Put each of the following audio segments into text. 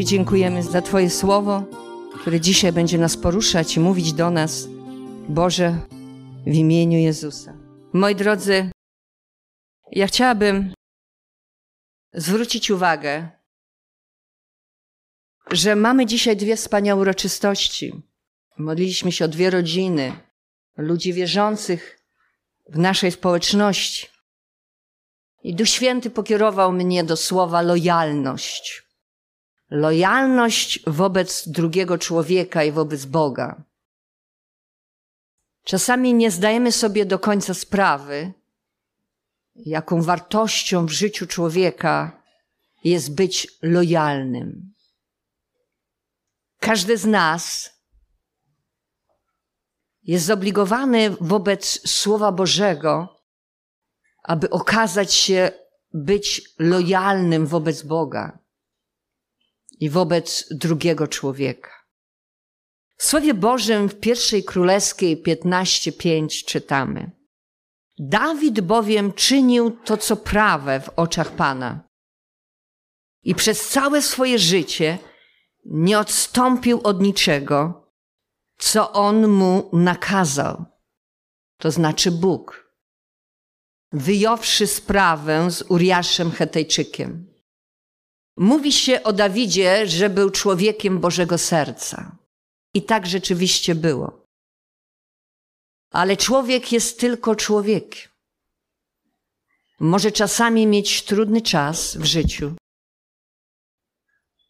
Ci dziękujemy za Twoje słowo, które dzisiaj będzie nas poruszać i mówić do nas. Boże, w imieniu Jezusa. Moi drodzy, ja chciałabym zwrócić uwagę, że mamy dzisiaj dwie wspaniałe uroczystości. Modliliśmy się o dwie rodziny, ludzi wierzących w naszej społeczności. I Duch Święty pokierował mnie do słowa lojalność. Lojalność wobec drugiego człowieka i wobec Boga. Czasami nie zdajemy sobie do końca sprawy, jaką wartością w życiu człowieka jest być lojalnym. Każdy z nas jest zobligowany wobec Słowa Bożego, aby okazać się być lojalnym wobec Boga i wobec drugiego człowieka. W Słowie Bożym w pierwszej królewskiej 15:5 czytamy: Dawid bowiem czynił to, co prawe w oczach Pana. I przez całe swoje życie nie odstąpił od niczego, co on mu nakazał. To znaczy Bóg. Wyjąwszy sprawę z Uriaszem Hetejczykiem. Mówi się o Dawidzie, że był człowiekiem Bożego Serca. I tak rzeczywiście było. Ale człowiek jest tylko człowiekiem. Może czasami mieć trudny czas w życiu.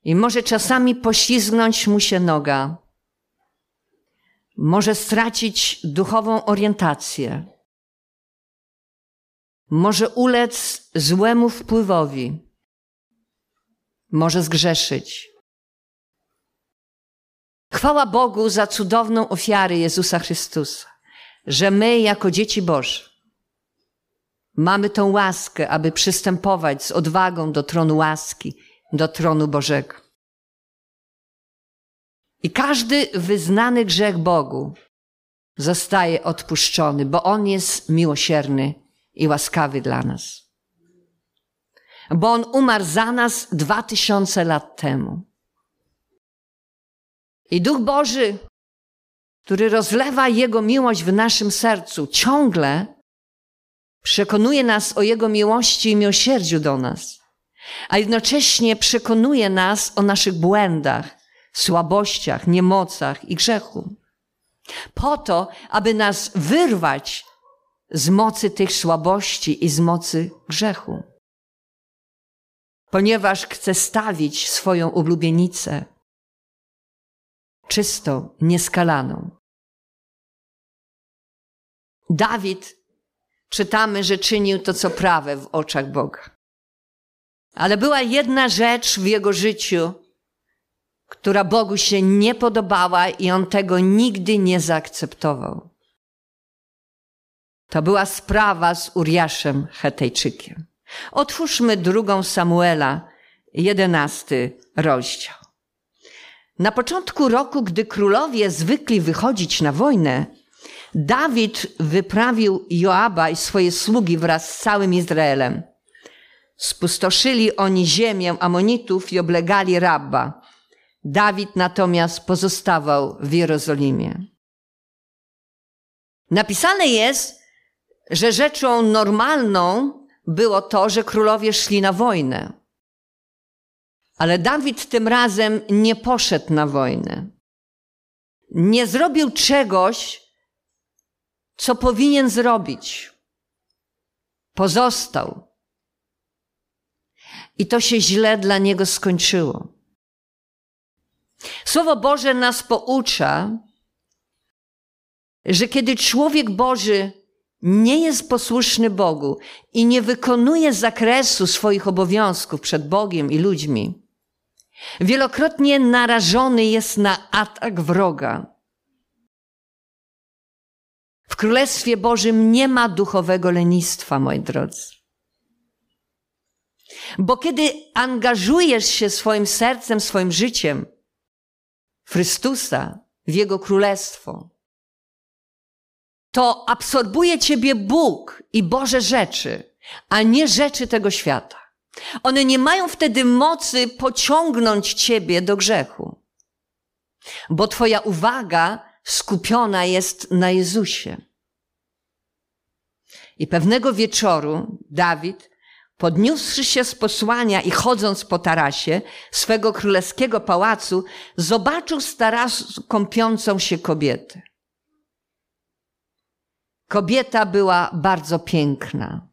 I może czasami poślizgnąć mu się noga. Może stracić duchową orientację. Może ulec złemu wpływowi. Może zgrzeszyć. Chwała Bogu za cudowną ofiarę Jezusa Chrystusa, że my, jako dzieci Boże, mamy tą łaskę, aby przystępować z odwagą do tronu łaski, do tronu Bożego. I każdy wyznany grzech Bogu zostaje odpuszczony, bo On jest miłosierny i łaskawy dla nas. Bo On umarł za nas dwa tysiące lat temu. I Duch Boży, który rozlewa Jego miłość w naszym sercu, ciągle przekonuje nas o Jego miłości i miłosierdziu do nas, a jednocześnie przekonuje nas o naszych błędach, słabościach, niemocach i grzechu. Po to, aby nas wyrwać z mocy tych słabości i z mocy grzechu. Ponieważ chce stawić swoją ulubienicę czystą, nieskalaną. Dawid, czytamy, że czynił to, co prawe w oczach Boga. Ale była jedna rzecz w jego życiu, która Bogu się nie podobała i on tego nigdy nie zaakceptował. To była sprawa z Uriaszem Hetejczykiem. Otwórzmy drugą Samuela, jedenasty rozdział. Na początku roku, gdy królowie zwykli wychodzić na wojnę, Dawid wyprawił Joaba i swoje sługi wraz z całym Izraelem. Spustoszyli oni ziemię Amonitów i oblegali Rabba. Dawid natomiast pozostawał w Jerozolimie. Napisane jest, że rzeczą normalną było to, że królowie szli na wojnę. Ale Dawid tym razem nie poszedł na wojnę. Nie zrobił czegoś, co powinien zrobić. Pozostał. I to się źle dla niego skończyło. Słowo Boże nas poucza, że kiedy człowiek Boży nie jest posłuszny Bogu i nie wykonuje zakresu swoich obowiązków przed Bogiem i ludźmi, wielokrotnie narażony jest na atak wroga. W Królestwie Bożym nie ma duchowego lenistwa, moi drodzy. Bo kiedy angażujesz się swoim sercem, swoim życiem w Chrystusa, w Jego Królestwo, to absorbuje ciebie Bóg i Boże rzeczy, a nie rzeczy tego świata. One nie mają wtedy mocy pociągnąć ciebie do grzechu, bo twoja uwaga skupiona jest na Jezusie. I pewnego wieczoru Dawid, podniósłszy się z posłania i chodząc po tarasie swego królewskiego pałacu, zobaczył z tarasu kąpiącą się kobietę. Kobieta była bardzo piękna.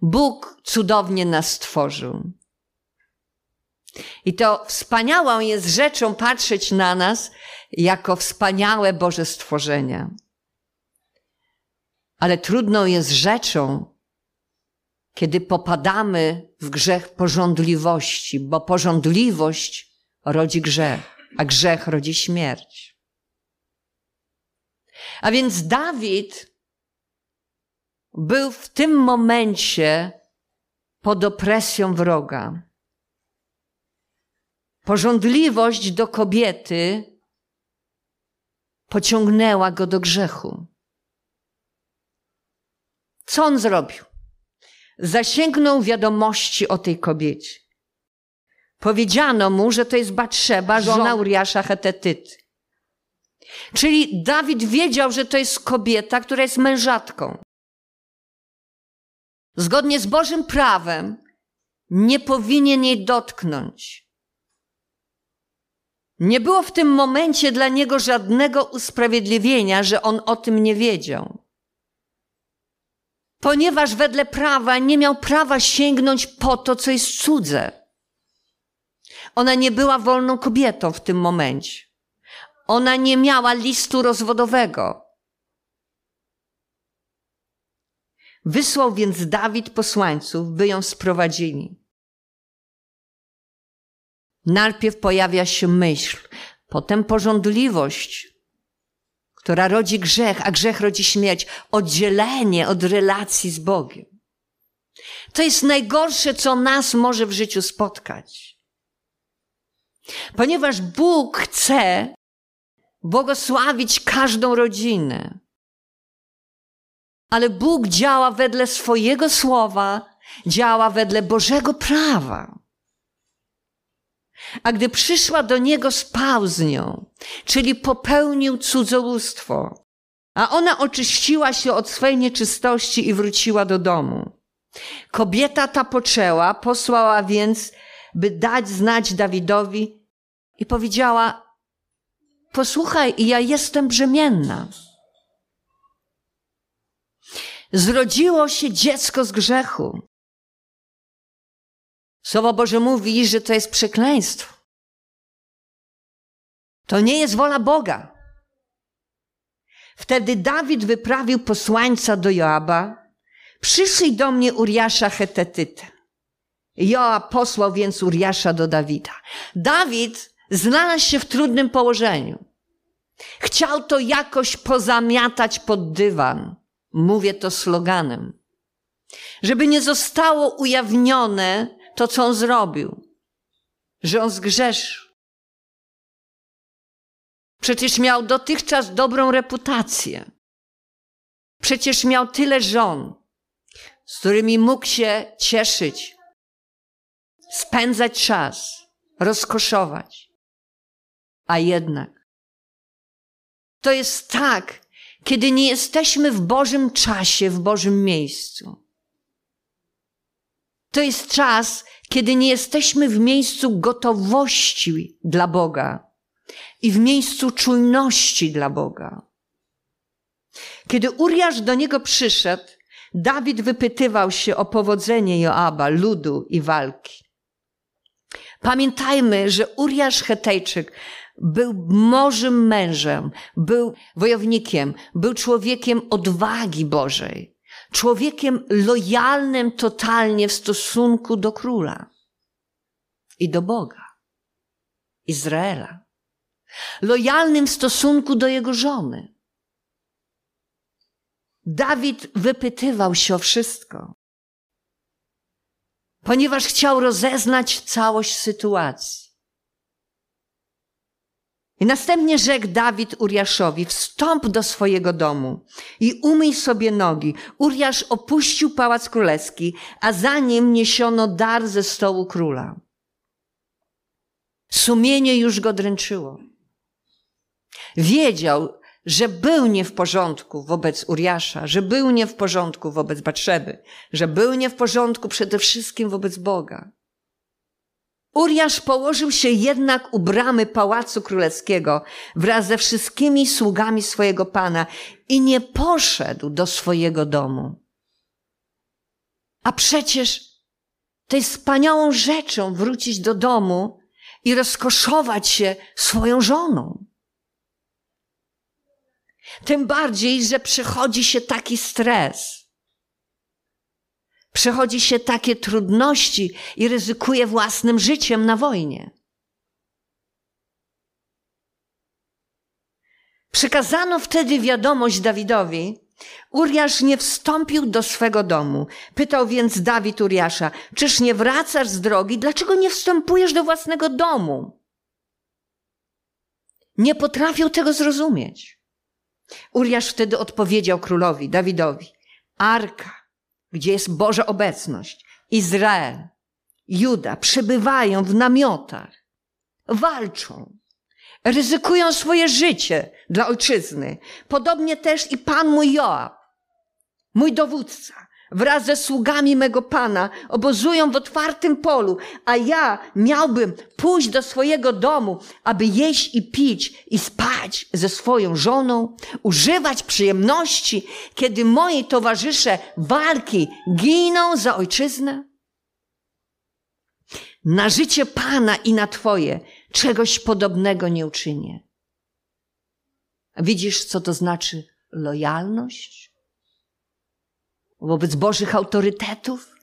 Bóg cudownie nas stworzył. I to wspaniałą jest rzeczą patrzeć na nas jako wspaniałe Boże stworzenia. Ale trudną jest rzeczą, kiedy popadamy w grzech porządliwości, bo porządliwość rodzi grzech, a grzech rodzi śmierć. A więc Dawid był w tym momencie pod opresją wroga. Pożądliwość do kobiety pociągnęła go do grzechu. Co on zrobił? Zasięgnął wiadomości o tej kobiecie. Powiedziano mu, że to jest Batrzeba, żona Uriasza Hetetyty. Czyli Dawid wiedział, że to jest kobieta, która jest mężatką. Zgodnie z Bożym prawem nie powinien jej dotknąć. Nie było w tym momencie dla niego żadnego usprawiedliwienia, że on o tym nie wiedział. Ponieważ wedle prawa nie miał prawa sięgnąć po to, co jest cudze. Ona nie była wolną kobietą w tym momencie. Ona nie miała listu rozwodowego. Wysłał więc Dawid posłańców, by ją sprowadzili. Najpierw pojawia się myśl, potem pożądliwość, która rodzi grzech, a grzech rodzi śmierć, oddzielenie od relacji z Bogiem. To jest najgorsze, co nas może w życiu spotkać. Ponieważ Bóg chce błogosławić każdą rodzinę. Ale Bóg działa wedle swojego słowa, działa wedle Bożego prawa. A gdy przyszła do niego, z nią, czyli popełnił cudzołóstwo. A ona oczyściła się od swej nieczystości i wróciła do domu. Kobieta ta poczęła, posłała więc, by dać znać Dawidowi i powiedziała, posłuchaj, ja jestem brzemienna. Zrodziło się dziecko z grzechu. Słowo Boże mówi, że to jest przekleństwo. To nie jest wola Boga. Wtedy Dawid wyprawił posłańca do Joaba. Przyszli do mnie Uriasza Hetetytę. Joab posłał więc Uriasza do Dawida. Dawid znalazł się w trudnym położeniu. Chciał to jakoś pozamiatać pod dywan. Mówię to sloganem. Żeby nie zostało ujawnione, to, co on zrobił, że on zgrzeszył. Przecież miał dotychczas dobrą reputację. Przecież miał tyle żon, z którymi mógł się cieszyć, spędzać czas, rozkoszować. A jednak to jest tak, kiedy nie jesteśmy w Bożym czasie, w Bożym miejscu. To jest czas, kiedy nie jesteśmy w miejscu gotowości dla Boga i w miejscu czujności dla Boga. Kiedy Uriasz do niego przyszedł, Dawid wypytywał się o powodzenie Joaba, ludu i walki. Pamiętajmy, że Uriasz Hetejczyk był możym mężem, był wojownikiem, był człowiekiem odwagi Bożej człowiekiem lojalnym totalnie w stosunku do króla i do Boga, Izraela. Lojalnym w stosunku do jego żony. Dawid wypytywał się o wszystko, ponieważ chciał rozeznać całość sytuacji. I następnie rzekł Dawid Uriaszowi, wstąp do swojego domu i umyj sobie nogi. Uriasz opuścił pałac królewski, a za nim niesiono dar ze stołu króla. Sumienie już go dręczyło. Wiedział, że był nie w porządku wobec Uriasza, że był nie w porządku wobec Batrzeby, że był nie w porządku przede wszystkim wobec Boga. Uriasz położył się jednak u bramy pałacu królewskiego wraz ze wszystkimi sługami swojego pana i nie poszedł do swojego domu. A przecież to jest wspaniałą rzeczą wrócić do domu i rozkoszować się swoją żoną. Tym bardziej, że przychodzi się taki stres. Przechodzi się takie trudności i ryzykuje własnym życiem na wojnie. Przekazano wtedy wiadomość Dawidowi. Uriasz nie wstąpił do swego domu. Pytał więc Dawid Uriasza, czyż nie wracasz z drogi? Dlaczego nie wstępujesz do własnego domu? Nie potrafił tego zrozumieć. Uriasz wtedy odpowiedział królowi, Dawidowi, Arka, gdzie jest Boża obecność, Izrael, Juda przebywają w namiotach, walczą, ryzykują swoje życie dla ojczyzny. Podobnie też i pan mój Joab, mój dowódca, wraz ze sługami mego Pana obozują w otwartym polu, a ja miałbym pójść do swojego domu, aby jeść i pić i spać ze swoją żoną, używać przyjemności, kiedy moi towarzysze walki giną za ojczyznę? Na życie Pana i na Twoje czegoś podobnego nie uczynię. Widzisz, co to znaczy lojalność? Wobec Bożych autorytetów,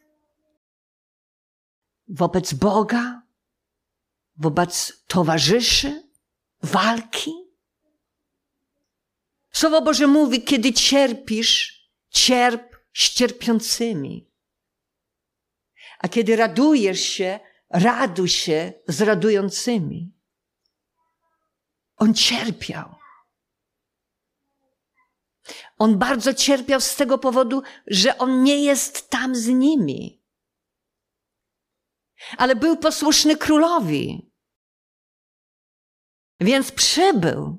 wobec Boga, wobec towarzyszy, walki. Słowo Boże mówi, kiedy cierpisz, cierp z cierpiącymi. A kiedy radujesz się, raduj się z radującymi. On cierpiał. On bardzo cierpiał z tego powodu, że on nie jest tam z nimi. Ale był posłuszny królowi. Więc przybył.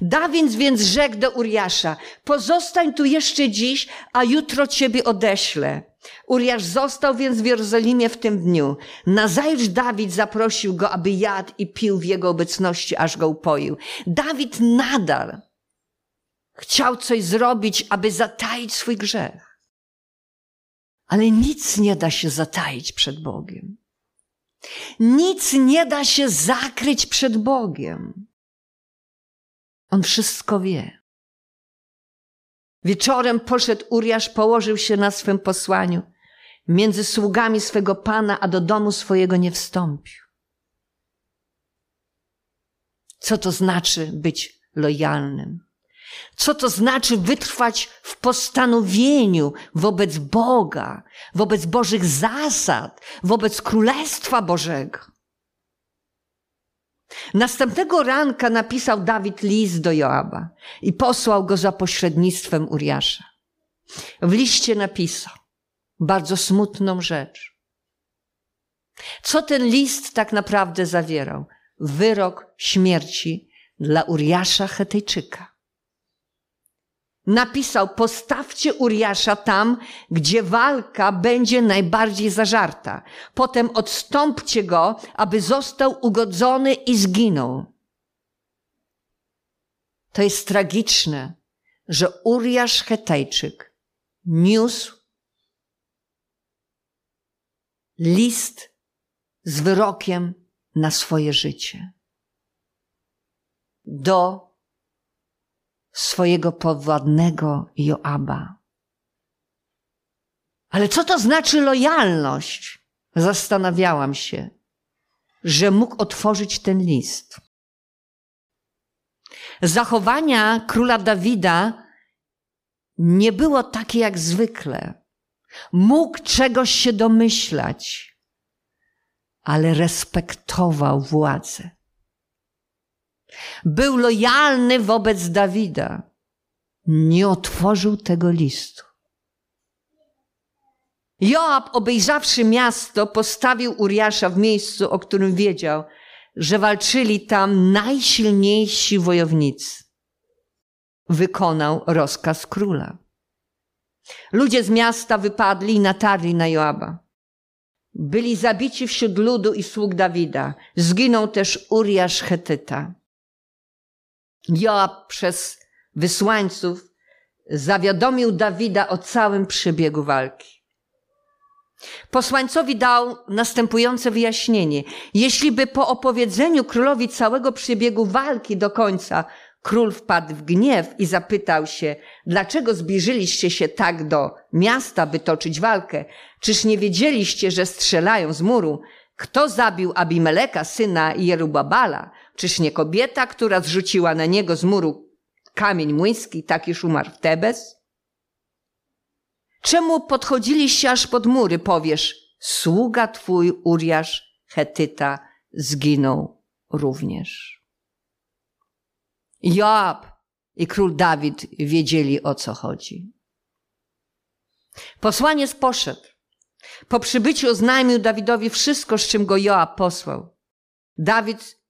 Dawid więc rzekł do Uriasza, pozostań tu jeszcze dziś, a jutro ciebie odeślę. Uriasz został więc w Jerozolimie w tym dniu. Nazajutrz Dawid zaprosił go, aby jadł i pił w jego obecności, aż go upoił. Dawid nadal Chciał coś zrobić, aby zataić swój grzech. Ale nic nie da się zataić przed Bogiem. Nic nie da się zakryć przed Bogiem. On wszystko wie. Wieczorem poszedł Uriasz, położył się na swym posłaniu między sługami swego pana, a do domu swojego nie wstąpił. Co to znaczy być lojalnym? Co to znaczy wytrwać w postanowieniu wobec Boga, wobec Bożych zasad, wobec Królestwa Bożego? Następnego ranka napisał Dawid list do Joaba i posłał go za pośrednictwem Uriasza. W liście napisał bardzo smutną rzecz. Co ten list tak naprawdę zawierał? Wyrok śmierci dla Uriasza Hetejczyka napisał: Postawcie Uriasza tam, gdzie walka będzie najbardziej zażarta. Potem odstąpcie go, aby został ugodzony i zginął. To jest tragiczne, że Uriasz Hetejczyk niósł list z wyrokiem na swoje życie do swojego powładnego Joaba. Ale co to znaczy lojalność? Zastanawiałam się, że mógł otworzyć ten list. Zachowania króla Dawida nie było takie jak zwykle. Mógł czegoś się domyślać, ale respektował władzę. Był lojalny wobec Dawida. Nie otworzył tego listu. Joab, obejrzawszy miasto, postawił Uriasza w miejscu, o którym wiedział, że walczyli tam najsilniejsi wojownicy. Wykonał rozkaz króla. Ludzie z miasta wypadli i natarli na Joaba. Byli zabici wśród ludu i sług Dawida. Zginął też Uriasz Hetyta. Joab przez wysłańców zawiadomił Dawida o całym przebiegu walki. Posłańcowi dał następujące wyjaśnienie. Jeśli by po opowiedzeniu królowi całego przebiegu walki do końca król wpadł w gniew i zapytał się, dlaczego zbliżyliście się tak do miasta, by toczyć walkę? Czyż nie wiedzieliście, że strzelają z muru? Kto zabił Abimeleka, syna Jerubabala? Czyż nie kobieta, która zrzuciła na niego z muru kamień młyński, tak iż umarł w Tebes? Czemu podchodziliście aż pod mury, powiesz, sługa twój Uriasz Hetyta zginął również. Joab i król Dawid wiedzieli o co chodzi. Posłaniec poszedł. Po przybyciu oznajmił Dawidowi wszystko, z czym go Joab posłał. Dawid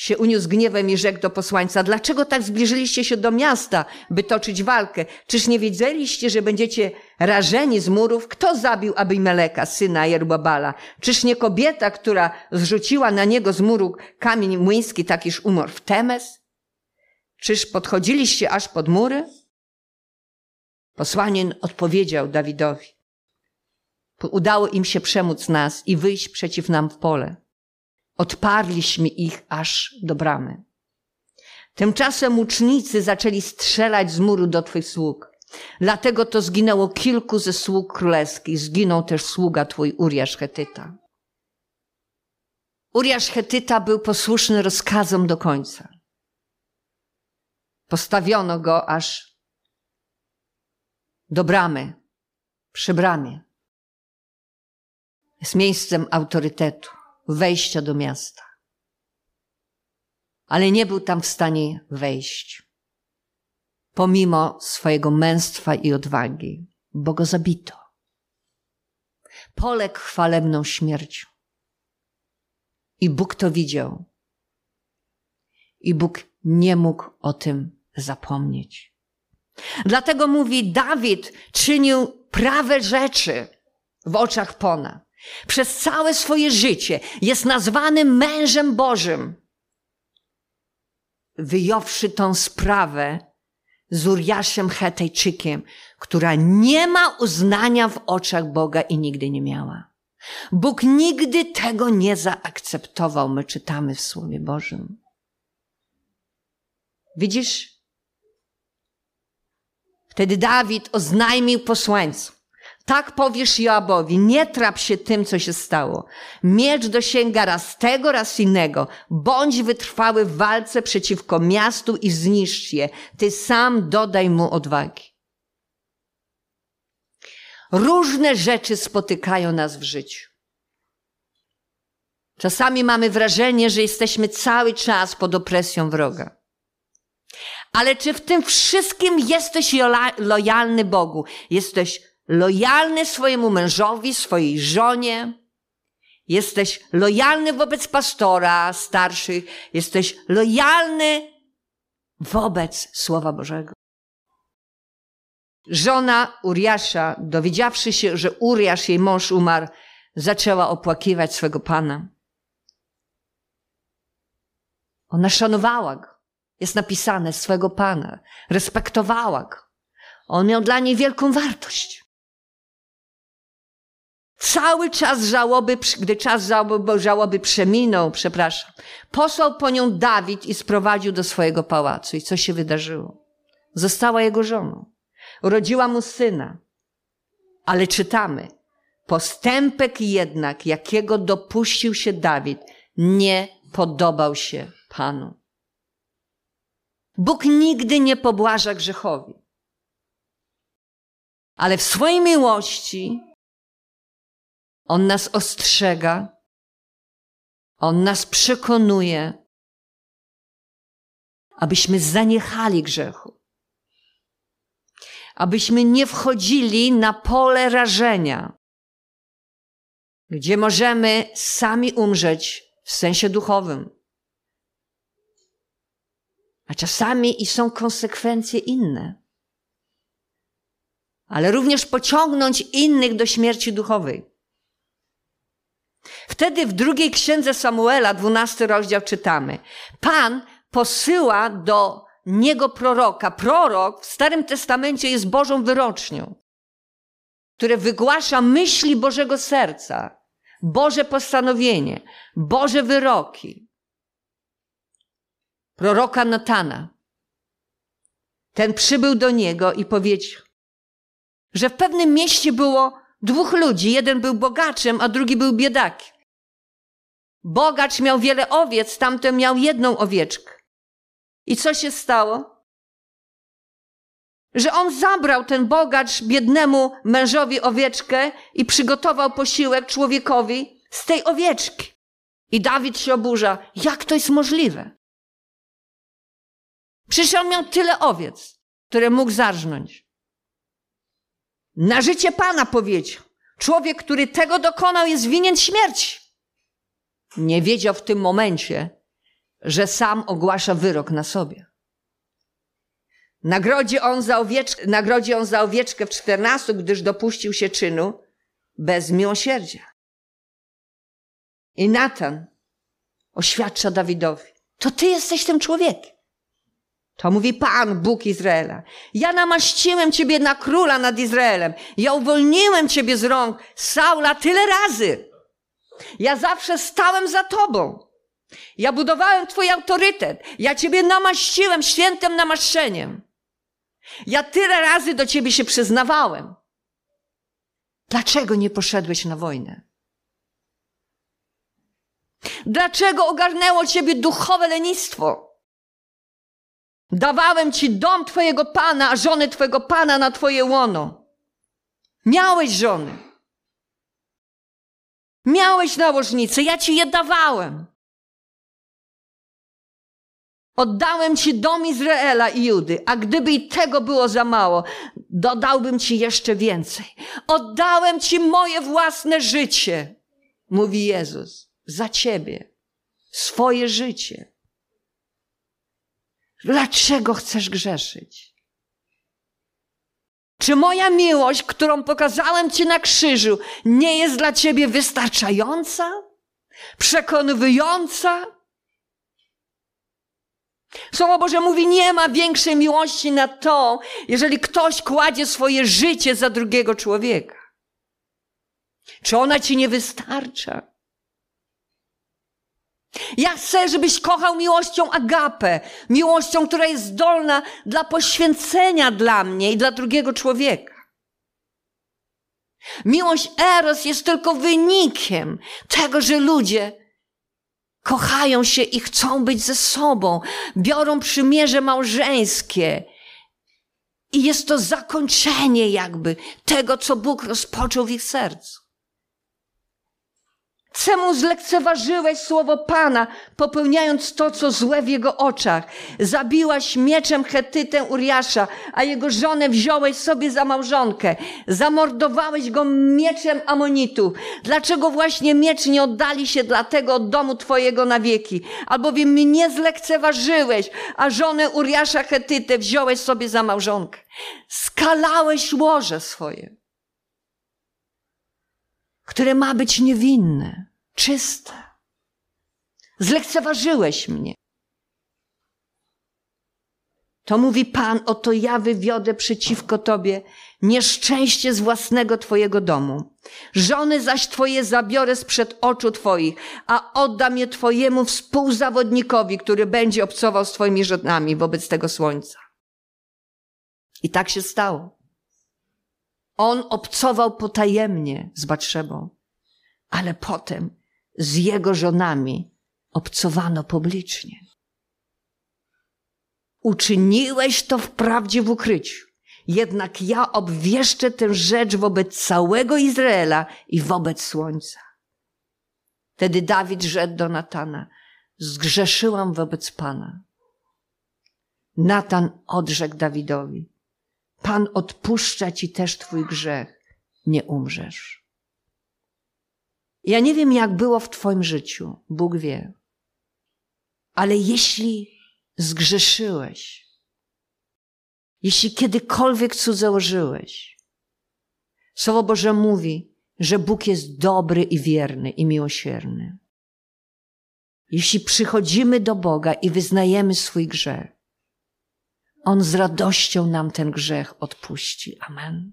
się uniósł gniewem i rzekł do posłańca, dlaczego tak zbliżyliście się do miasta, by toczyć walkę? Czyż nie wiedzieliście, że będziecie rażeni z murów? Kto zabił Abimeleka, syna Jerbabala? Czyż nie kobieta, która zrzuciła na niego z muru kamień młyński, tak iż umarł w Temes? Czyż podchodziliście aż pod mury? Posłanien odpowiedział Dawidowi. Udało im się przemóc nas i wyjść przeciw nam w pole. Odparliśmy ich aż do bramy. Tymczasem łucznicy zaczęli strzelać z muru do twych sług. Dlatego to zginęło kilku ze sług królewskich. Zginął też sługa twój Uriasz Hetyta. Uriasz Hetyta był posłuszny rozkazom do końca. Postawiono go aż do bramy, przy bramie. Jest miejscem autorytetu wejścia do miasta. Ale nie był tam w stanie wejść, pomimo swojego męstwa i odwagi, bo go zabito. Poległ chwalebną śmiercią. I Bóg to widział. I Bóg nie mógł o tym zapomnieć. Dlatego mówi, Dawid czynił prawe rzeczy w oczach Pona. Przez całe swoje życie jest nazwany mężem Bożym. Wyjąwszy tą sprawę z Uriaszem Hetejczykiem, która nie ma uznania w oczach Boga i nigdy nie miała. Bóg nigdy tego nie zaakceptował, my czytamy w Słowie Bożym. Widzisz? Wtedy Dawid oznajmił posłańcom, tak powiesz Joabowi, nie trap się tym, co się stało. Miecz dosięga raz tego, raz innego. Bądź wytrwały w walce przeciwko miastu i zniszcz je. Ty sam dodaj mu odwagi. Różne rzeczy spotykają nas w życiu. Czasami mamy wrażenie, że jesteśmy cały czas pod opresją wroga. Ale czy w tym wszystkim jesteś lojalny Bogu? Jesteś lojalny swojemu mężowi, swojej żonie, jesteś lojalny wobec pastora, starszych, jesteś lojalny wobec Słowa Bożego. Żona Uriasza, dowiedziawszy się, że Uriasz, jej mąż, umarł, zaczęła opłakiwać swego pana. Ona szanowała go. Jest napisane swego pana. Respektowała go. On miał dla niej wielką wartość. Cały czas żałoby, gdy czas żałoby, żałoby przeminął, przepraszam, posłał po nią Dawid i sprowadził do swojego pałacu. I co się wydarzyło? Została jego żoną. Urodziła mu syna. Ale czytamy, postępek jednak, jakiego dopuścił się Dawid, nie podobał się Panu. Bóg nigdy nie pobłaża grzechowi. Ale w swojej miłości on nas ostrzega, On nas przekonuje, abyśmy zaniechali grzechu. Abyśmy nie wchodzili na pole rażenia, gdzie możemy sami umrzeć w sensie duchowym. A czasami i są konsekwencje inne. Ale również pociągnąć innych do śmierci duchowej. Wtedy w drugiej księdze Samuela, dwunasty rozdział czytamy. Pan posyła do niego proroka. Prorok w Starym Testamencie jest Bożą wyrocznią, które wygłasza myśli Bożego serca, Boże postanowienie, Boże wyroki. Proroka Natana. Ten przybył do niego i powiedział, że w pewnym mieście było dwóch ludzi. Jeden był bogaczem, a drugi był biedakiem. Bogacz miał wiele owiec, tamten miał jedną owieczkę. I co się stało? Że on zabrał ten bogacz biednemu mężowi owieczkę i przygotował posiłek człowiekowi z tej owieczki. I Dawid się oburza. Jak to jest możliwe? Przecież on miał tyle owiec, które mógł zarżnąć. Na życie Pana powiedział. Człowiek, który tego dokonał, jest winien śmierci. Nie wiedział w tym momencie, że sam ogłasza wyrok na sobie. Nagrodzi on za owieczkę, nagrodzi on za owieczkę w czternastu, gdyż dopuścił się czynu bez miłosierdzia. I Natan oświadcza Dawidowi, to ty jesteś tym człowiekiem. To mówi Pan, Bóg Izraela. Ja namaściłem Ciebie na króla nad Izraelem. Ja uwolniłem Ciebie z rąk Saula tyle razy. Ja zawsze stałem za Tobą. Ja budowałem Twój autorytet. Ja Ciebie namaściłem świętym namaszczeniem. Ja tyle razy do Ciebie się przyznawałem. Dlaczego nie poszedłeś na wojnę? Dlaczego ogarnęło Ciebie duchowe lenistwo? Dawałem ci dom twojego pana, a żony twojego pana na twoje łono. Miałeś żony. Miałeś nałożnice, ja ci je dawałem. Oddałem ci dom Izraela i Judy, a gdyby i tego było za mało, dodałbym ci jeszcze więcej. Oddałem ci moje własne życie, mówi Jezus, za ciebie, swoje życie. Dlaczego chcesz grzeszyć? Czy moja miłość, którą pokazałem Ci na krzyżu, nie jest dla Ciebie wystarczająca? Przekonująca? Słowo Boże mówi, nie ma większej miłości na to, jeżeli ktoś kładzie swoje życie za drugiego człowieka. Czy ona Ci nie wystarcza? Ja chcę, żebyś kochał miłością agapę, miłością, która jest zdolna dla poświęcenia dla mnie i dla drugiego człowieka. Miłość Eros jest tylko wynikiem tego, że ludzie kochają się i chcą być ze sobą, biorą przymierze małżeńskie. I jest to zakończenie jakby tego, co Bóg rozpoczął w ich sercu. Czemu zlekceważyłeś słowo Pana, popełniając to, co złe w jego oczach? Zabiłaś mieczem Chetytę Uriasza, a jego żonę wziąłeś sobie za małżonkę. Zamordowałeś go mieczem Amonitów. Dlaczego właśnie miecz nie oddali się dla tego od domu twojego na wieki? Albowiem mnie zlekceważyłeś, a żonę Uriasza Chetytę wziąłeś sobie za małżonkę. Skalałeś łoże swoje które ma być niewinne, czyste. Zlekceważyłeś mnie. To mówi Pan, oto ja wywiodę przeciwko Tobie nieszczęście z własnego Twojego domu. Żony zaś Twoje zabiorę sprzed oczu Twoich, a oddam je Twojemu współzawodnikowi, który będzie obcował z Twoimi żonami wobec tego słońca. I tak się stało. On obcował potajemnie z Batrzebą, ale potem z jego żonami obcowano publicznie. Uczyniłeś to wprawdzie w ukryciu, jednak ja obwieszczę tę rzecz wobec całego Izraela i wobec słońca. Wtedy Dawid rzekł do Natana, zgrzeszyłam wobec Pana. Natan odrzekł Dawidowi: Pan odpuszcza ci też twój grzech, nie umrzesz. Ja nie wiem, jak było w Twoim życiu, Bóg wie. Ale jeśli zgrzeszyłeś, jeśli kiedykolwiek cudzołożyłeś, Słowo Boże mówi, że Bóg jest dobry i wierny i miłosierny. Jeśli przychodzimy do Boga i wyznajemy swój grzech, On z radością nam ten grzech odpuści. Amen.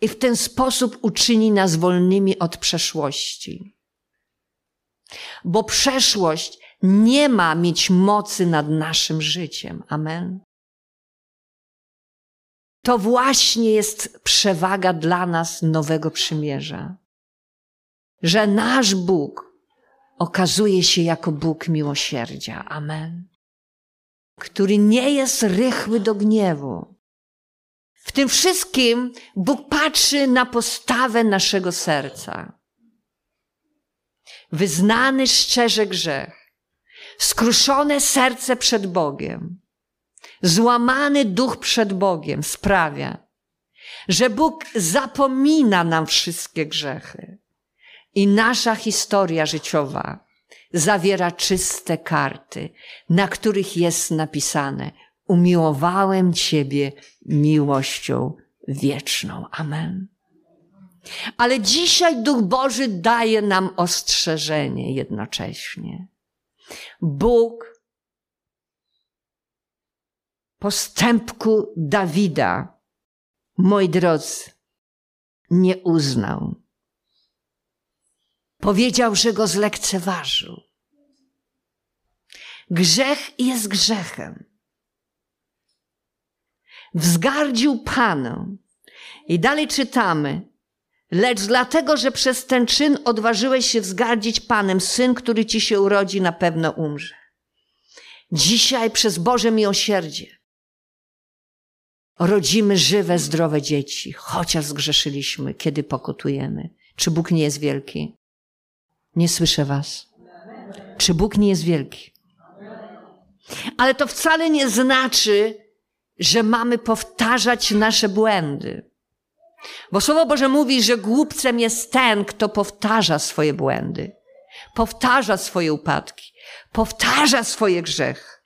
I w ten sposób uczyni nas wolnymi od przeszłości. Bo przeszłość nie ma mieć mocy nad naszym życiem. Amen. To właśnie jest przewaga dla nas nowego przymierza. Że nasz Bóg okazuje się jako Bóg miłosierdzia. Amen. Który nie jest rychły do gniewu. W tym wszystkim Bóg patrzy na postawę naszego serca. Wyznany szczerze grzech, skruszone serce przed Bogiem, złamany duch przed Bogiem sprawia, że Bóg zapomina nam wszystkie grzechy i nasza historia życiowa zawiera czyste karty, na których jest napisane: Umiłowałem Ciebie miłością wieczną. Amen. Ale dzisiaj Duch Boży daje nam ostrzeżenie jednocześnie. Bóg postępku Dawida, moi drodzy, nie uznał. Powiedział, że go zlekceważył. Grzech jest grzechem. Wzgardził Panem. I dalej czytamy. Lecz dlatego, że przez ten czyn odważyłeś się wzgardzić Panem, syn, który ci się urodzi, na pewno umrze. Dzisiaj przez Boże miłosierdzie rodzimy żywe, zdrowe dzieci, chociaż zgrzeszyliśmy, kiedy pokutujemy. Czy Bóg nie jest wielki? Nie słyszę was. Czy Bóg nie jest wielki? Ale to wcale nie znaczy, że mamy powtarzać nasze błędy. Bo Słowo Boże mówi, że głupcem jest ten, kto powtarza swoje błędy, powtarza swoje upadki, powtarza swoje grzechy.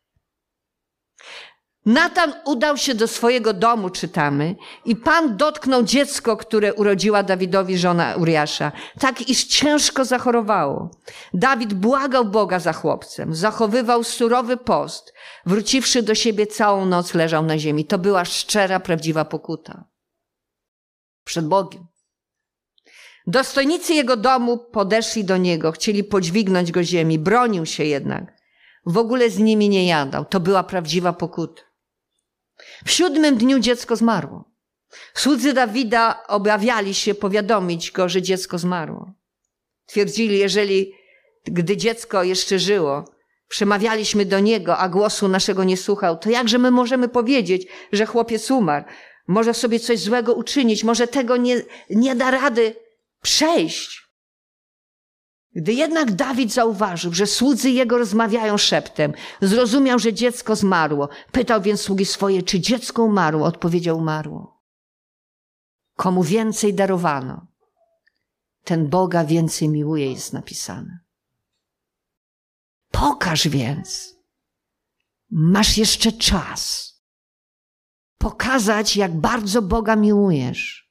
Natan udał się do swojego domu, czytamy, i Pan dotknął dziecko, które urodziła Dawidowi żona Uriasza, tak iż ciężko zachorowało. Dawid błagał Boga za chłopcem, zachowywał surowy post. Wróciwszy do siebie całą noc leżał na ziemi. To była szczera, prawdziwa pokuta. Przed Bogiem. Dostojnicy jego domu podeszli do niego, chcieli podźwignąć go ziemi, bronił się jednak. W ogóle z nimi nie jadał. To była prawdziwa pokuta. W siódmym dniu dziecko zmarło. Słudzy Dawida obawiali się powiadomić go, że dziecko zmarło. Twierdzili, jeżeli gdy dziecko jeszcze żyło, przemawialiśmy do niego, a głosu naszego nie słuchał, to jakże my możemy powiedzieć, że chłopiec umarł? Może sobie coś złego uczynić, może tego nie, nie da rady przejść. Gdy jednak Dawid zauważył, że słudzy jego rozmawiają szeptem, zrozumiał, że dziecko zmarło. Pytał więc sługi swoje, czy dziecko umarło? Odpowiedział, umarło. Komu więcej darowano, ten Boga więcej miłuje, jest napisane. Pokaż więc. Masz jeszcze czas. Pokazać, jak bardzo Boga miłujesz,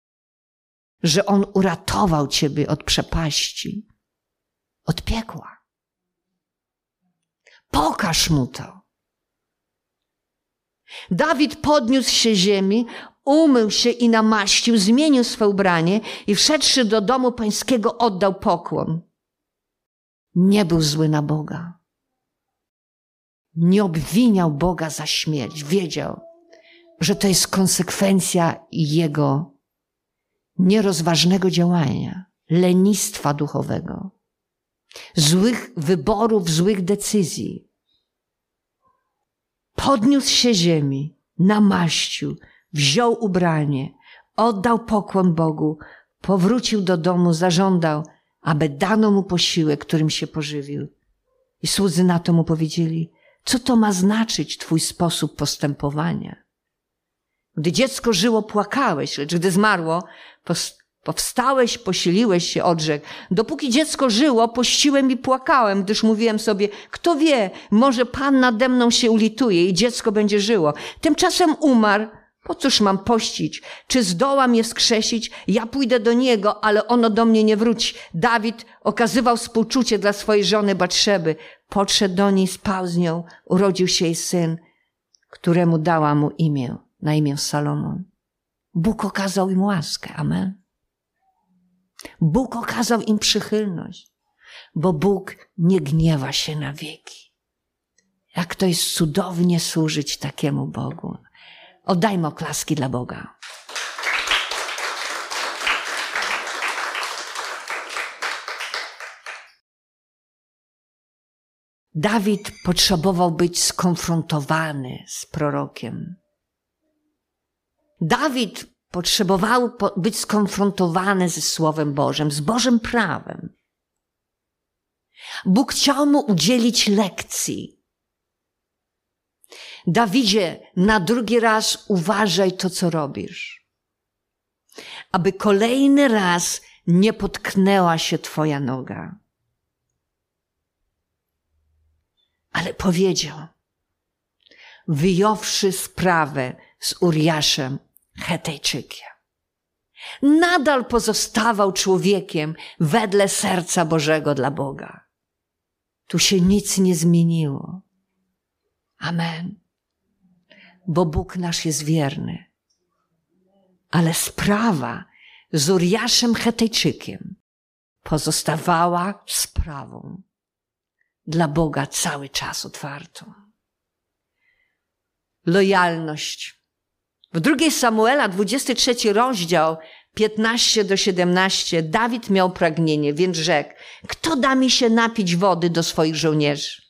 że On uratował ciebie od przepaści od piekła. Pokaż mu to. Dawid podniósł się ziemi, umył się i namaścił, zmienił swe ubranie i wszedłszy do domu pańskiego oddał pokłon. Nie był zły na Boga. Nie obwiniał Boga za śmierć. Wiedział, że to jest konsekwencja jego nierozważnego działania, lenistwa duchowego złych wyborów, złych decyzji. Podniósł się ziemi, namaścił, wziął ubranie, oddał pokłon Bogu, powrócił do domu, zażądał, aby dano mu posiłek, którym się pożywił. I słudzy na to mu powiedzieli, Co to ma znaczyć Twój sposób postępowania? Gdy dziecko żyło, płakałeś, lecz gdy zmarło, powstałeś, posiliłeś się, odrzekł. Dopóki dziecko żyło, pościłem i płakałem, gdyż mówiłem sobie, kto wie, może Pan nade mną się ulituje i dziecko będzie żyło. Tymczasem umarł, po cóż mam pościć? Czy zdołam je wskrzesić? Ja pójdę do niego, ale ono do mnie nie wróci. Dawid okazywał współczucie dla swojej żony Batrzeby. Podszedł do niej, spał z nią, urodził się jej syn, któremu dała mu imię, na imię Salomon. Bóg okazał im łaskę. Amen. Bóg okazał im przychylność, bo Bóg nie gniewa się na wieki. Jak to jest cudownie służyć takiemu Bogu. Oddajmy oklaski dla Boga. Dawid potrzebował być skonfrontowany z prorokiem. Dawid potrzebował być skonfrontowany ze Słowem Bożym, z Bożym prawem. Bóg chciał mu udzielić lekcji. Dawidzie, na drugi raz uważaj to, co robisz. Aby kolejny raz nie potknęła się Twoja noga. Ale powiedział, wyjąwszy sprawę z Uriaszem Hetejczykiem, nadal pozostawał człowiekiem wedle serca Bożego dla Boga. Tu się nic nie zmieniło. Amen bo Bóg nasz jest wierny. Ale sprawa z Uriaszem Hetejczykiem pozostawała sprawą dla Boga cały czas otwartą. Lojalność. W drugiej Samuela, 23 rozdział, 15 do 17, Dawid miał pragnienie, więc rzekł, kto da mi się napić wody do swoich żołnierzy?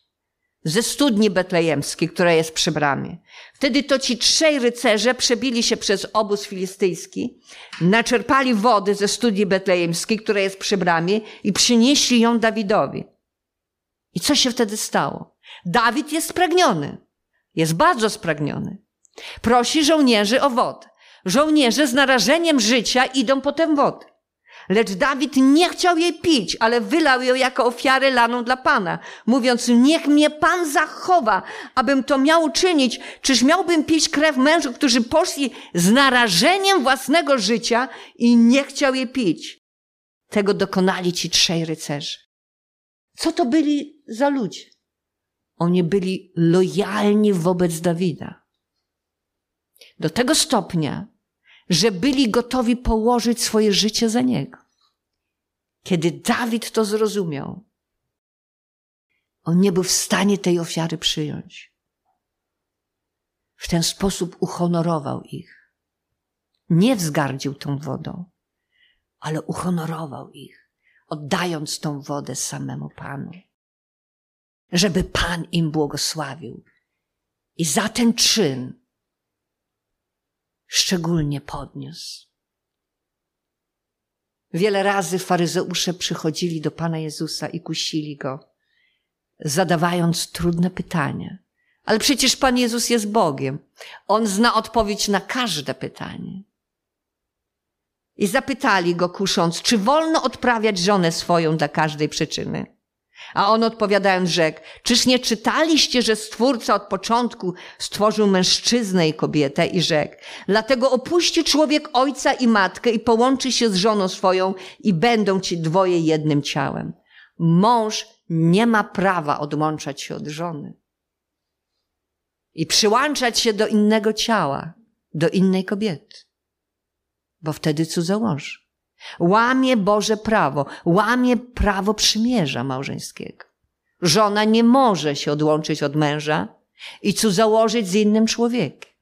ze studni betlejemskiej, która jest przy bramie. Wtedy to ci trzej rycerze przebili się przez obóz filistyjski, naczerpali wody ze studni betlejemskiej, która jest przy bramie i przynieśli ją Dawidowi. I co się wtedy stało? Dawid jest spragniony. Jest bardzo spragniony. Prosi żołnierzy o wodę. Żołnierze z narażeniem życia idą po tę wodę. Lecz Dawid nie chciał jej pić, ale wylał ją jako ofiarę laną dla Pana, mówiąc, niech mnie Pan zachowa, abym to miał czynić. Czyż miałbym pić krew mężów, którzy poszli z narażeniem własnego życia i nie chciał jej pić? Tego dokonali ci trzej rycerze. Co to byli za ludzie? Oni byli lojalni wobec Dawida. Do tego stopnia, że byli gotowi położyć swoje życie za niego. Kiedy Dawid to zrozumiał, on nie był w stanie tej ofiary przyjąć. W ten sposób uhonorował ich. Nie wzgardził tą wodą, ale uhonorował ich, oddając tą wodę samemu Panu. Żeby Pan im błogosławił. I za ten czyn szczególnie podniósł. Wiele razy faryzeusze przychodzili do Pana Jezusa i kusili Go, zadawając trudne pytania. Ale przecież Pan Jezus jest Bogiem. On zna odpowiedź na każde pytanie. I zapytali Go kusząc, czy wolno odprawiać żonę swoją dla każdej przyczyny. A on odpowiadając rzekł, czyż nie czytaliście, że Stwórca od początku stworzył mężczyznę i kobietę i rzekł, dlatego opuści człowiek ojca i matkę i połączy się z żoną swoją i będą ci dwoje jednym ciałem. Mąż nie ma prawa odłączać się od żony i przyłączać się do innego ciała, do innej kobiety, bo wtedy cudzołoży. Łamie Boże prawo, łamie prawo przymierza małżeńskiego. Żona nie może się odłączyć od męża i założyć z innym człowiekiem.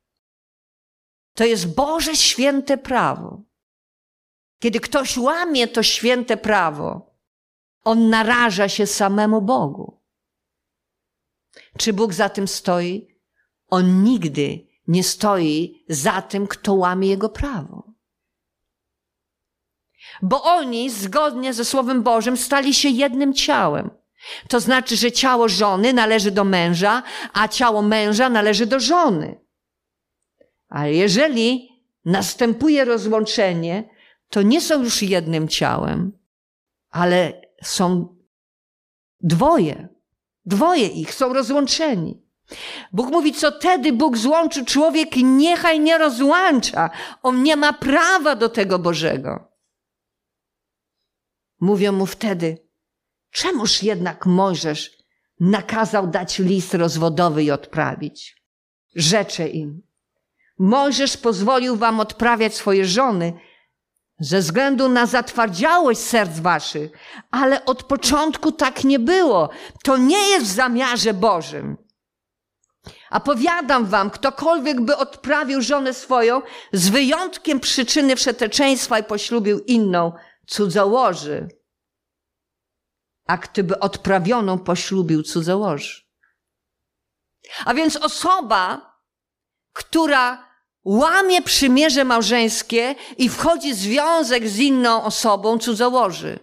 To jest Boże święte prawo. Kiedy ktoś łamie to święte prawo, on naraża się samemu Bogu. Czy Bóg za tym stoi? On nigdy nie stoi za tym, kto łamie Jego prawo bo oni, zgodnie ze Słowem Bożym, stali się jednym ciałem. To znaczy, że ciało żony należy do męża, a ciało męża należy do żony. Ale jeżeli następuje rozłączenie, to nie są już jednym ciałem, ale są dwoje. Dwoje ich są rozłączeni. Bóg mówi, co wtedy Bóg złączy, człowiek niechaj nie rozłącza. On nie ma prawa do tego Bożego. Mówią mu wtedy, czemuż jednak Mojżesz nakazał dać list rozwodowy i odprawić? Rzeczę im. Mojżesz pozwolił wam odprawiać swoje żony ze względu na zatwardziałość serc waszych, ale od początku tak nie było. To nie jest w zamiarze Bożym. A powiadam wam, ktokolwiek by odprawił żonę swoją, z wyjątkiem przyczyny wszeteczeństwa i poślubił inną, cudzołoży. A gdyby odprawioną poślubił cudzołoży. A więc osoba, która łamie przymierze małżeńskie i wchodzi w związek z inną osobą, cudzołoży.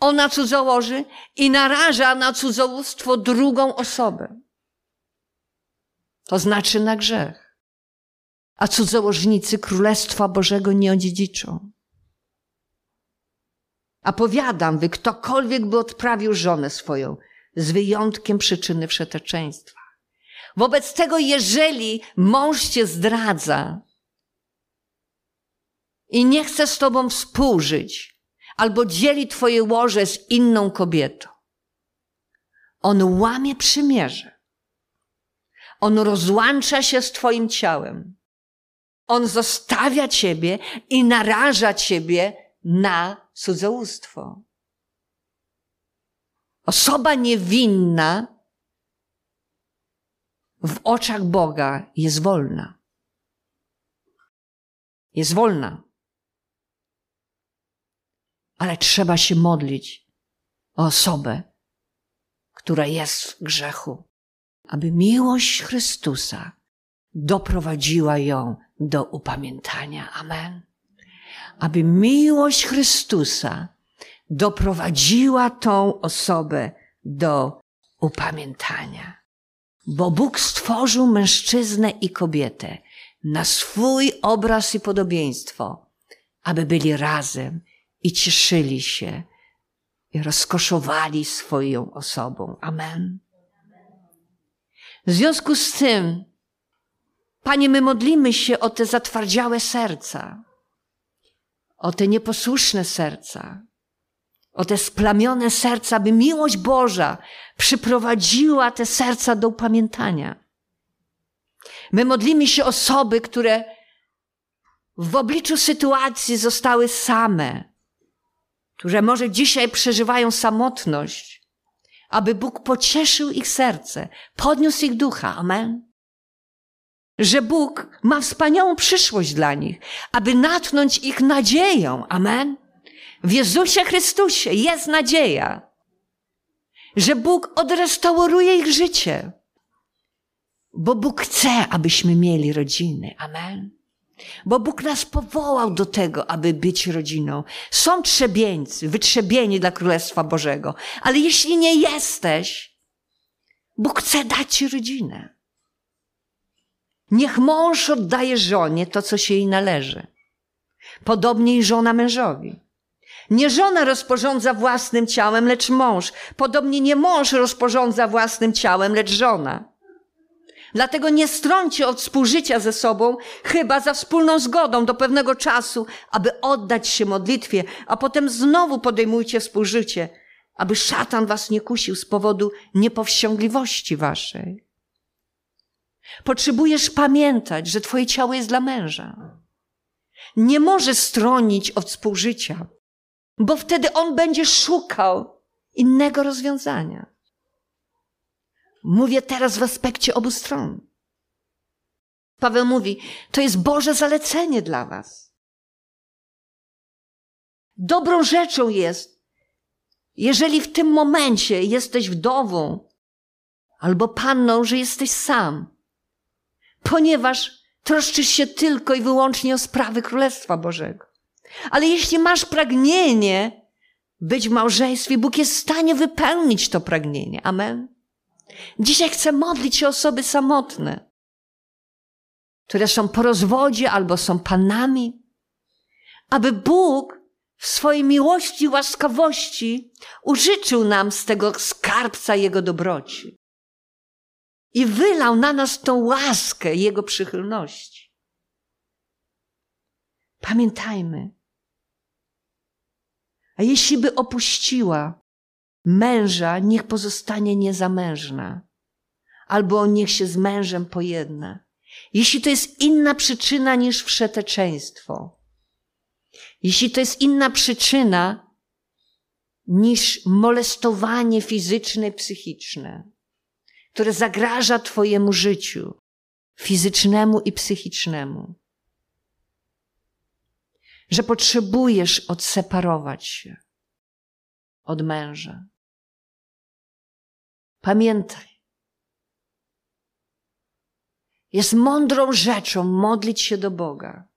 Ona cudzołoży i naraża na cudzołóstwo drugą osobę. To znaczy na grzech. A cudzołożnicy Królestwa Bożego nie odziedziczą. A powiadam wy, ktokolwiek by odprawił żonę swoją, z wyjątkiem przyczyny wszeteczeństwa. Wobec tego, jeżeli mąż cię zdradza i nie chce z tobą współżyć, albo dzieli twoje łoże z inną kobietą, on łamie przymierze. On rozłącza się z twoim ciałem. On zostawia ciebie i naraża ciebie na cudzołóstwo. Osoba niewinna w oczach Boga jest wolna. Jest wolna. Ale trzeba się modlić o osobę, która jest w grzechu, aby miłość Chrystusa doprowadziła ją do upamiętania. Amen. Aby miłość Chrystusa doprowadziła tą osobę do upamiętania. Bo Bóg stworzył mężczyznę i kobietę na swój obraz i podobieństwo, aby byli razem i cieszyli się i rozkoszowali swoją osobą. Amen. W związku z tym, Panie, my modlimy się o te zatwardziałe serca, o te nieposłuszne serca, o te splamione serca, by miłość Boża przyprowadziła te serca do upamiętania. My modlimy się osoby, które w obliczu sytuacji zostały same, które może dzisiaj przeżywają samotność, aby Bóg pocieszył ich serce, podniósł ich ducha. Amen. Że Bóg ma wspaniałą przyszłość dla nich, aby natchnąć ich nadzieją. Amen. W Jezusie Chrystusie jest nadzieja, że Bóg odrestauruje ich życie. Bo Bóg chce, abyśmy mieli rodziny. Amen. Bo Bóg nas powołał do tego, aby być rodziną. Są trzebieńcy, wytrzebieni dla Królestwa Bożego. Ale jeśli nie jesteś, Bóg chce dać ci rodzinę. Niech mąż oddaje żonie to, co się jej należy. Podobnie i żona mężowi. Nie żona rozporządza własnym ciałem, lecz mąż. Podobnie nie mąż rozporządza własnym ciałem, lecz żona. Dlatego nie strącie od współżycia ze sobą, chyba za wspólną zgodą do pewnego czasu, aby oddać się modlitwie, a potem znowu podejmujcie współżycie, aby szatan was nie kusił z powodu niepowściągliwości waszej. Potrzebujesz pamiętać, że twoje ciało jest dla męża. Nie może stronić od współżycia, bo wtedy on będzie szukał innego rozwiązania. Mówię teraz w aspekcie obu stron. Paweł mówi, to jest Boże zalecenie dla Was. Dobrą rzeczą jest, jeżeli w tym momencie jesteś wdową albo panną, że jesteś sam, ponieważ troszczysz się tylko i wyłącznie o sprawy Królestwa Bożego. Ale jeśli masz pragnienie być w małżeństwie, Bóg jest w stanie wypełnić to pragnienie. Amen. Dzisiaj chcę modlić się osoby samotne, które są po rozwodzie albo są panami, aby Bóg w swojej miłości i łaskawości użyczył nam z tego skarbca Jego dobroci i wylał na nas tą łaskę Jego przychylności. Pamiętajmy, a jeśli by opuściła męża, niech pozostanie niezamężna, albo niech się z mężem pojedna. Jeśli to jest inna przyczyna niż wszeteczeństwo, jeśli to jest inna przyczyna niż molestowanie fizyczne psychiczne, które zagraża Twojemu życiu fizycznemu i psychicznemu, że potrzebujesz odseparować się od męża. Pamiętaj, jest mądrą rzeczą modlić się do Boga,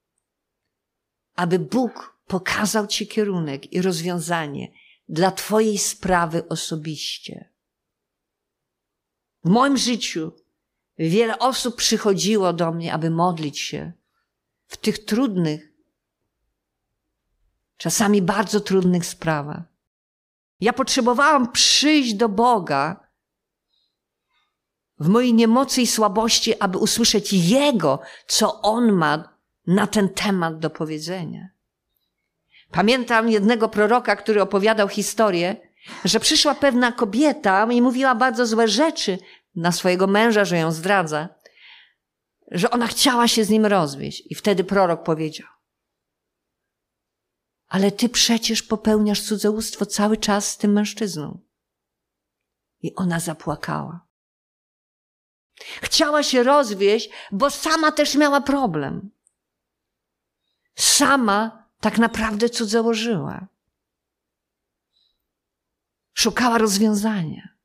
aby Bóg pokazał Ci kierunek i rozwiązanie dla Twojej sprawy osobiście. W moim życiu wiele osób przychodziło do mnie, aby modlić się w tych trudnych, czasami bardzo trudnych sprawach. Ja potrzebowałam przyjść do Boga w mojej niemocy i słabości, aby usłyszeć Jego, co On ma na ten temat do powiedzenia. Pamiętam jednego proroka, który opowiadał historię, że przyszła pewna kobieta i mówiła bardzo złe rzeczy na swojego męża, że ją zdradza, że ona chciała się z nim rozwieść. I wtedy prorok powiedział: Ale ty przecież popełniasz cudzołóstwo cały czas z tym mężczyzną. I ona zapłakała. Chciała się rozwieść, bo sama też miała problem. Sama tak naprawdę cudzołożyła. Szukała rozwiązania.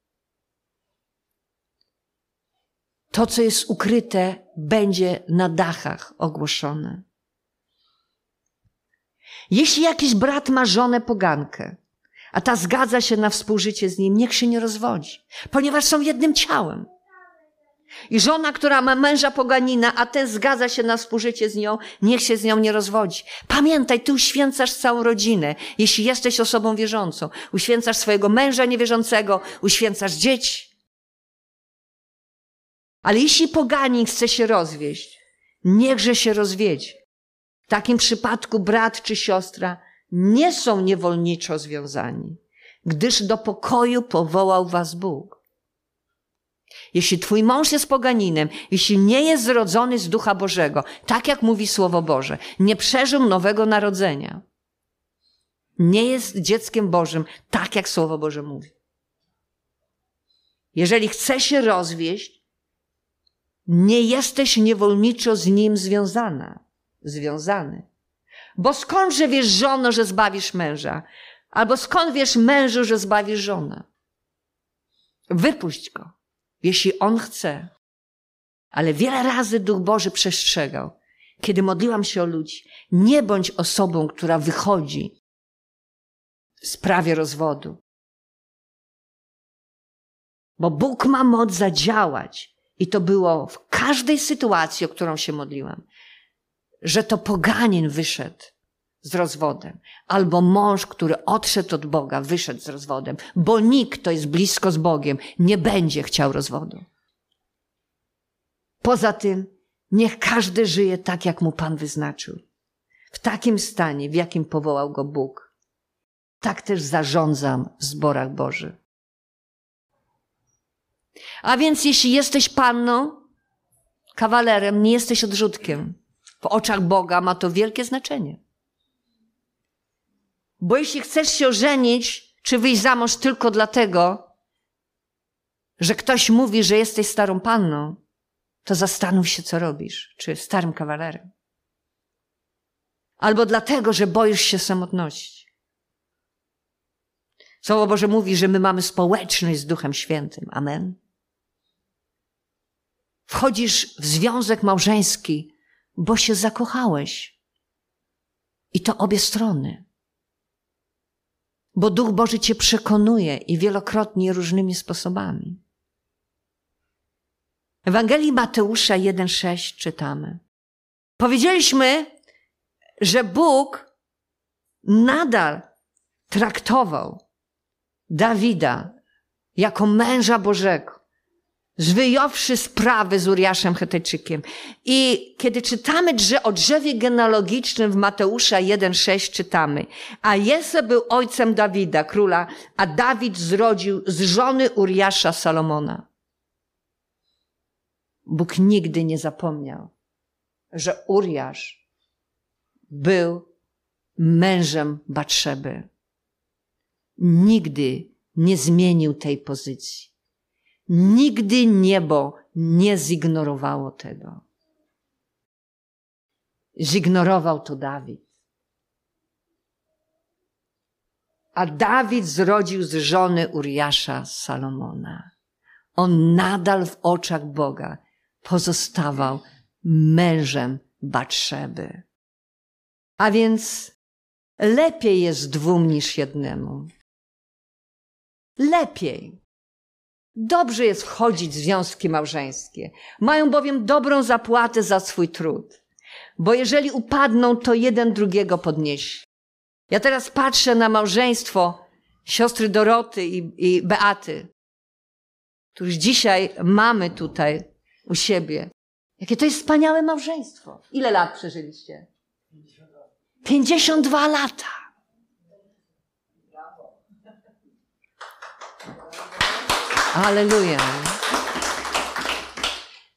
To, co jest ukryte, będzie na dachach ogłoszone. Jeśli jakiś brat ma żonę pogankę, a ta zgadza się na współżycie z nim, niech się nie rozwodzi, ponieważ są jednym ciałem. I żona, która ma męża poganina, a ten zgadza się na współżycie z nią, niech się z nią nie rozwodzi. Pamiętaj, ty uświęcasz całą rodzinę, jeśli jesteś osobą wierzącą. Uświęcasz swojego męża niewierzącego, uświęcasz dzieci. Ale jeśli poganin chce się rozwieść, niechże się rozwiedzie. W takim przypadku brat czy siostra nie są niewolniczo związani, gdyż do pokoju powołał was Bóg. Jeśli twój mąż jest poganinem, jeśli nie jest zrodzony z Ducha Bożego, tak jak mówi Słowo Boże, nie przeżył nowego narodzenia, nie jest dzieckiem Bożym, tak jak Słowo Boże mówi. Jeżeli chce się rozwieść, nie jesteś niewolniczo z nim związana, związany. Bo skądże wiesz, żono, że zbawisz męża? Albo skąd wiesz, mężu, że zbawisz żonę? Wypuść go jeśli On chce. Ale wiele razy Duch Boży przestrzegał, kiedy modliłam się o ludzi, nie bądź osobą, która wychodzi w sprawie rozwodu. Bo Bóg ma moc zadziałać. I to było w każdej sytuacji, o którą się modliłam, że to poganin wyszedł z rozwodem, albo mąż, który odszedł od Boga, wyszedł z rozwodem, bo nikt, kto jest blisko z Bogiem, nie będzie chciał rozwodu. Poza tym, niech każdy żyje tak, jak mu Pan wyznaczył. W takim stanie, w jakim powołał go Bóg. Tak też zarządzam w zborach Bożych. A więc jeśli jesteś panną, kawalerem, nie jesteś odrzutkiem. W oczach Boga ma to wielkie znaczenie. Bo jeśli chcesz się ożenić, czy wyjść za mąż tylko dlatego, że ktoś mówi, że jesteś starą panną, to zastanów się, co robisz, czy starym kawalerem. Albo dlatego, że boisz się samotności. Słowo Boże mówi, że my mamy społeczność z Duchem Świętym. Amen. Wchodzisz w związek małżeński, bo się zakochałeś. I to obie strony. bo Duch Boży cię przekonuje i wielokrotnie różnymi sposobami. Ewangelii Mateusza 1,6 czytamy. Powiedzieliśmy, że Bóg nadal traktował Dawida jako męża Bożego, zwyjąwszy sprawy z Uriaszem Hetejczykiem. I kiedy czytamy drze o drzewie genealogicznym w Mateusza 1,6 czytamy, a Jese był ojcem Dawida, króla, a Dawid zrodził z żony Uriasza Salomona. Bóg nigdy nie zapomniał, że Uriasz był mężem Batrzeby. Nigdy nie zmienił tej pozycji. Nigdy niebo nie zignorowało tego. Zignorował to Dawid. A Dawid zrodził z żony Uriasza Salomona. On nadal w oczach Boga pozostawał mężem Batrzeby. A więc lepiej jest dwóm niż jednemu. Lepiej. Dobrze jest wchodzić w związki małżeńskie. Mają bowiem dobrą zapłatę za swój trud. Bo jeżeli upadną, to jeden drugiego podniesie. Ja teraz patrzę na małżeństwo siostry Doroty i, i Beaty, których dzisiaj mamy tutaj u siebie. Jakie to jest wspaniałe małżeństwo. Ile lat przeżyliście? 52 lata. Aleluja.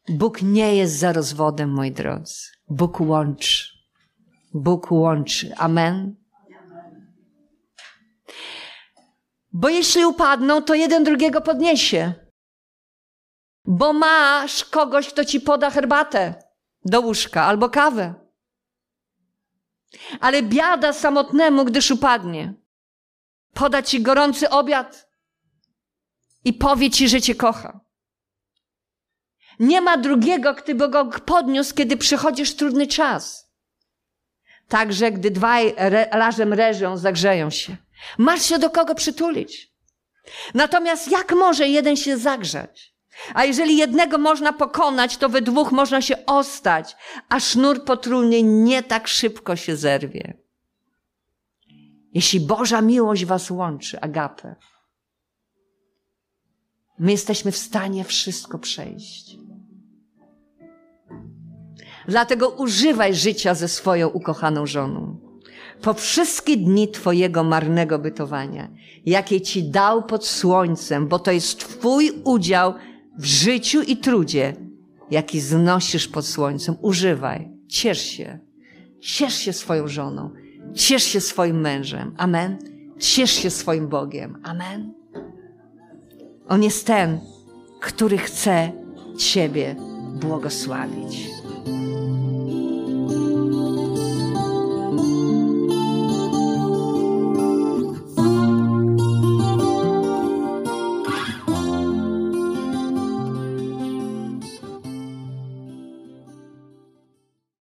Bóg nie jest za rozwodem, moi drodzy. Bóg łączy. Bóg łączy. Amen. Bo jeśli upadną, to jeden drugiego podniesie. Bo masz kogoś, kto ci poda herbatę do łóżka albo kawę. Ale biada samotnemu, gdyż upadnie. Poda ci gorący obiad i powie ci, że cię kocha. Nie ma drugiego, kto by go podniósł, kiedy przychodzisz trudny czas. Także gdy dwaj re, razem reżą, zagrzeją się. Masz się do kogo przytulić. Natomiast jak może jeden się zagrzać? A jeżeli jednego można pokonać, to we dwóch można się ostać, a sznur potrójny nie tak szybko się zerwie. Jeśli Boża miłość was łączy, agapę, my jesteśmy w stanie wszystko przejść. Dlatego używaj życia ze swoją ukochaną żoną. Po wszystkie dni Twojego marnego bytowania, jakie Ci dał pod słońcem, bo to jest Twój udział w życiu i trudzie, jaki znosisz pod słońcem. Używaj, ciesz się. Ciesz się swoją żoną. Ciesz się swoim mężem. Amen. Ciesz się swoim Bogiem. Amen. On jest ten, który chce Ciebie błogosławić.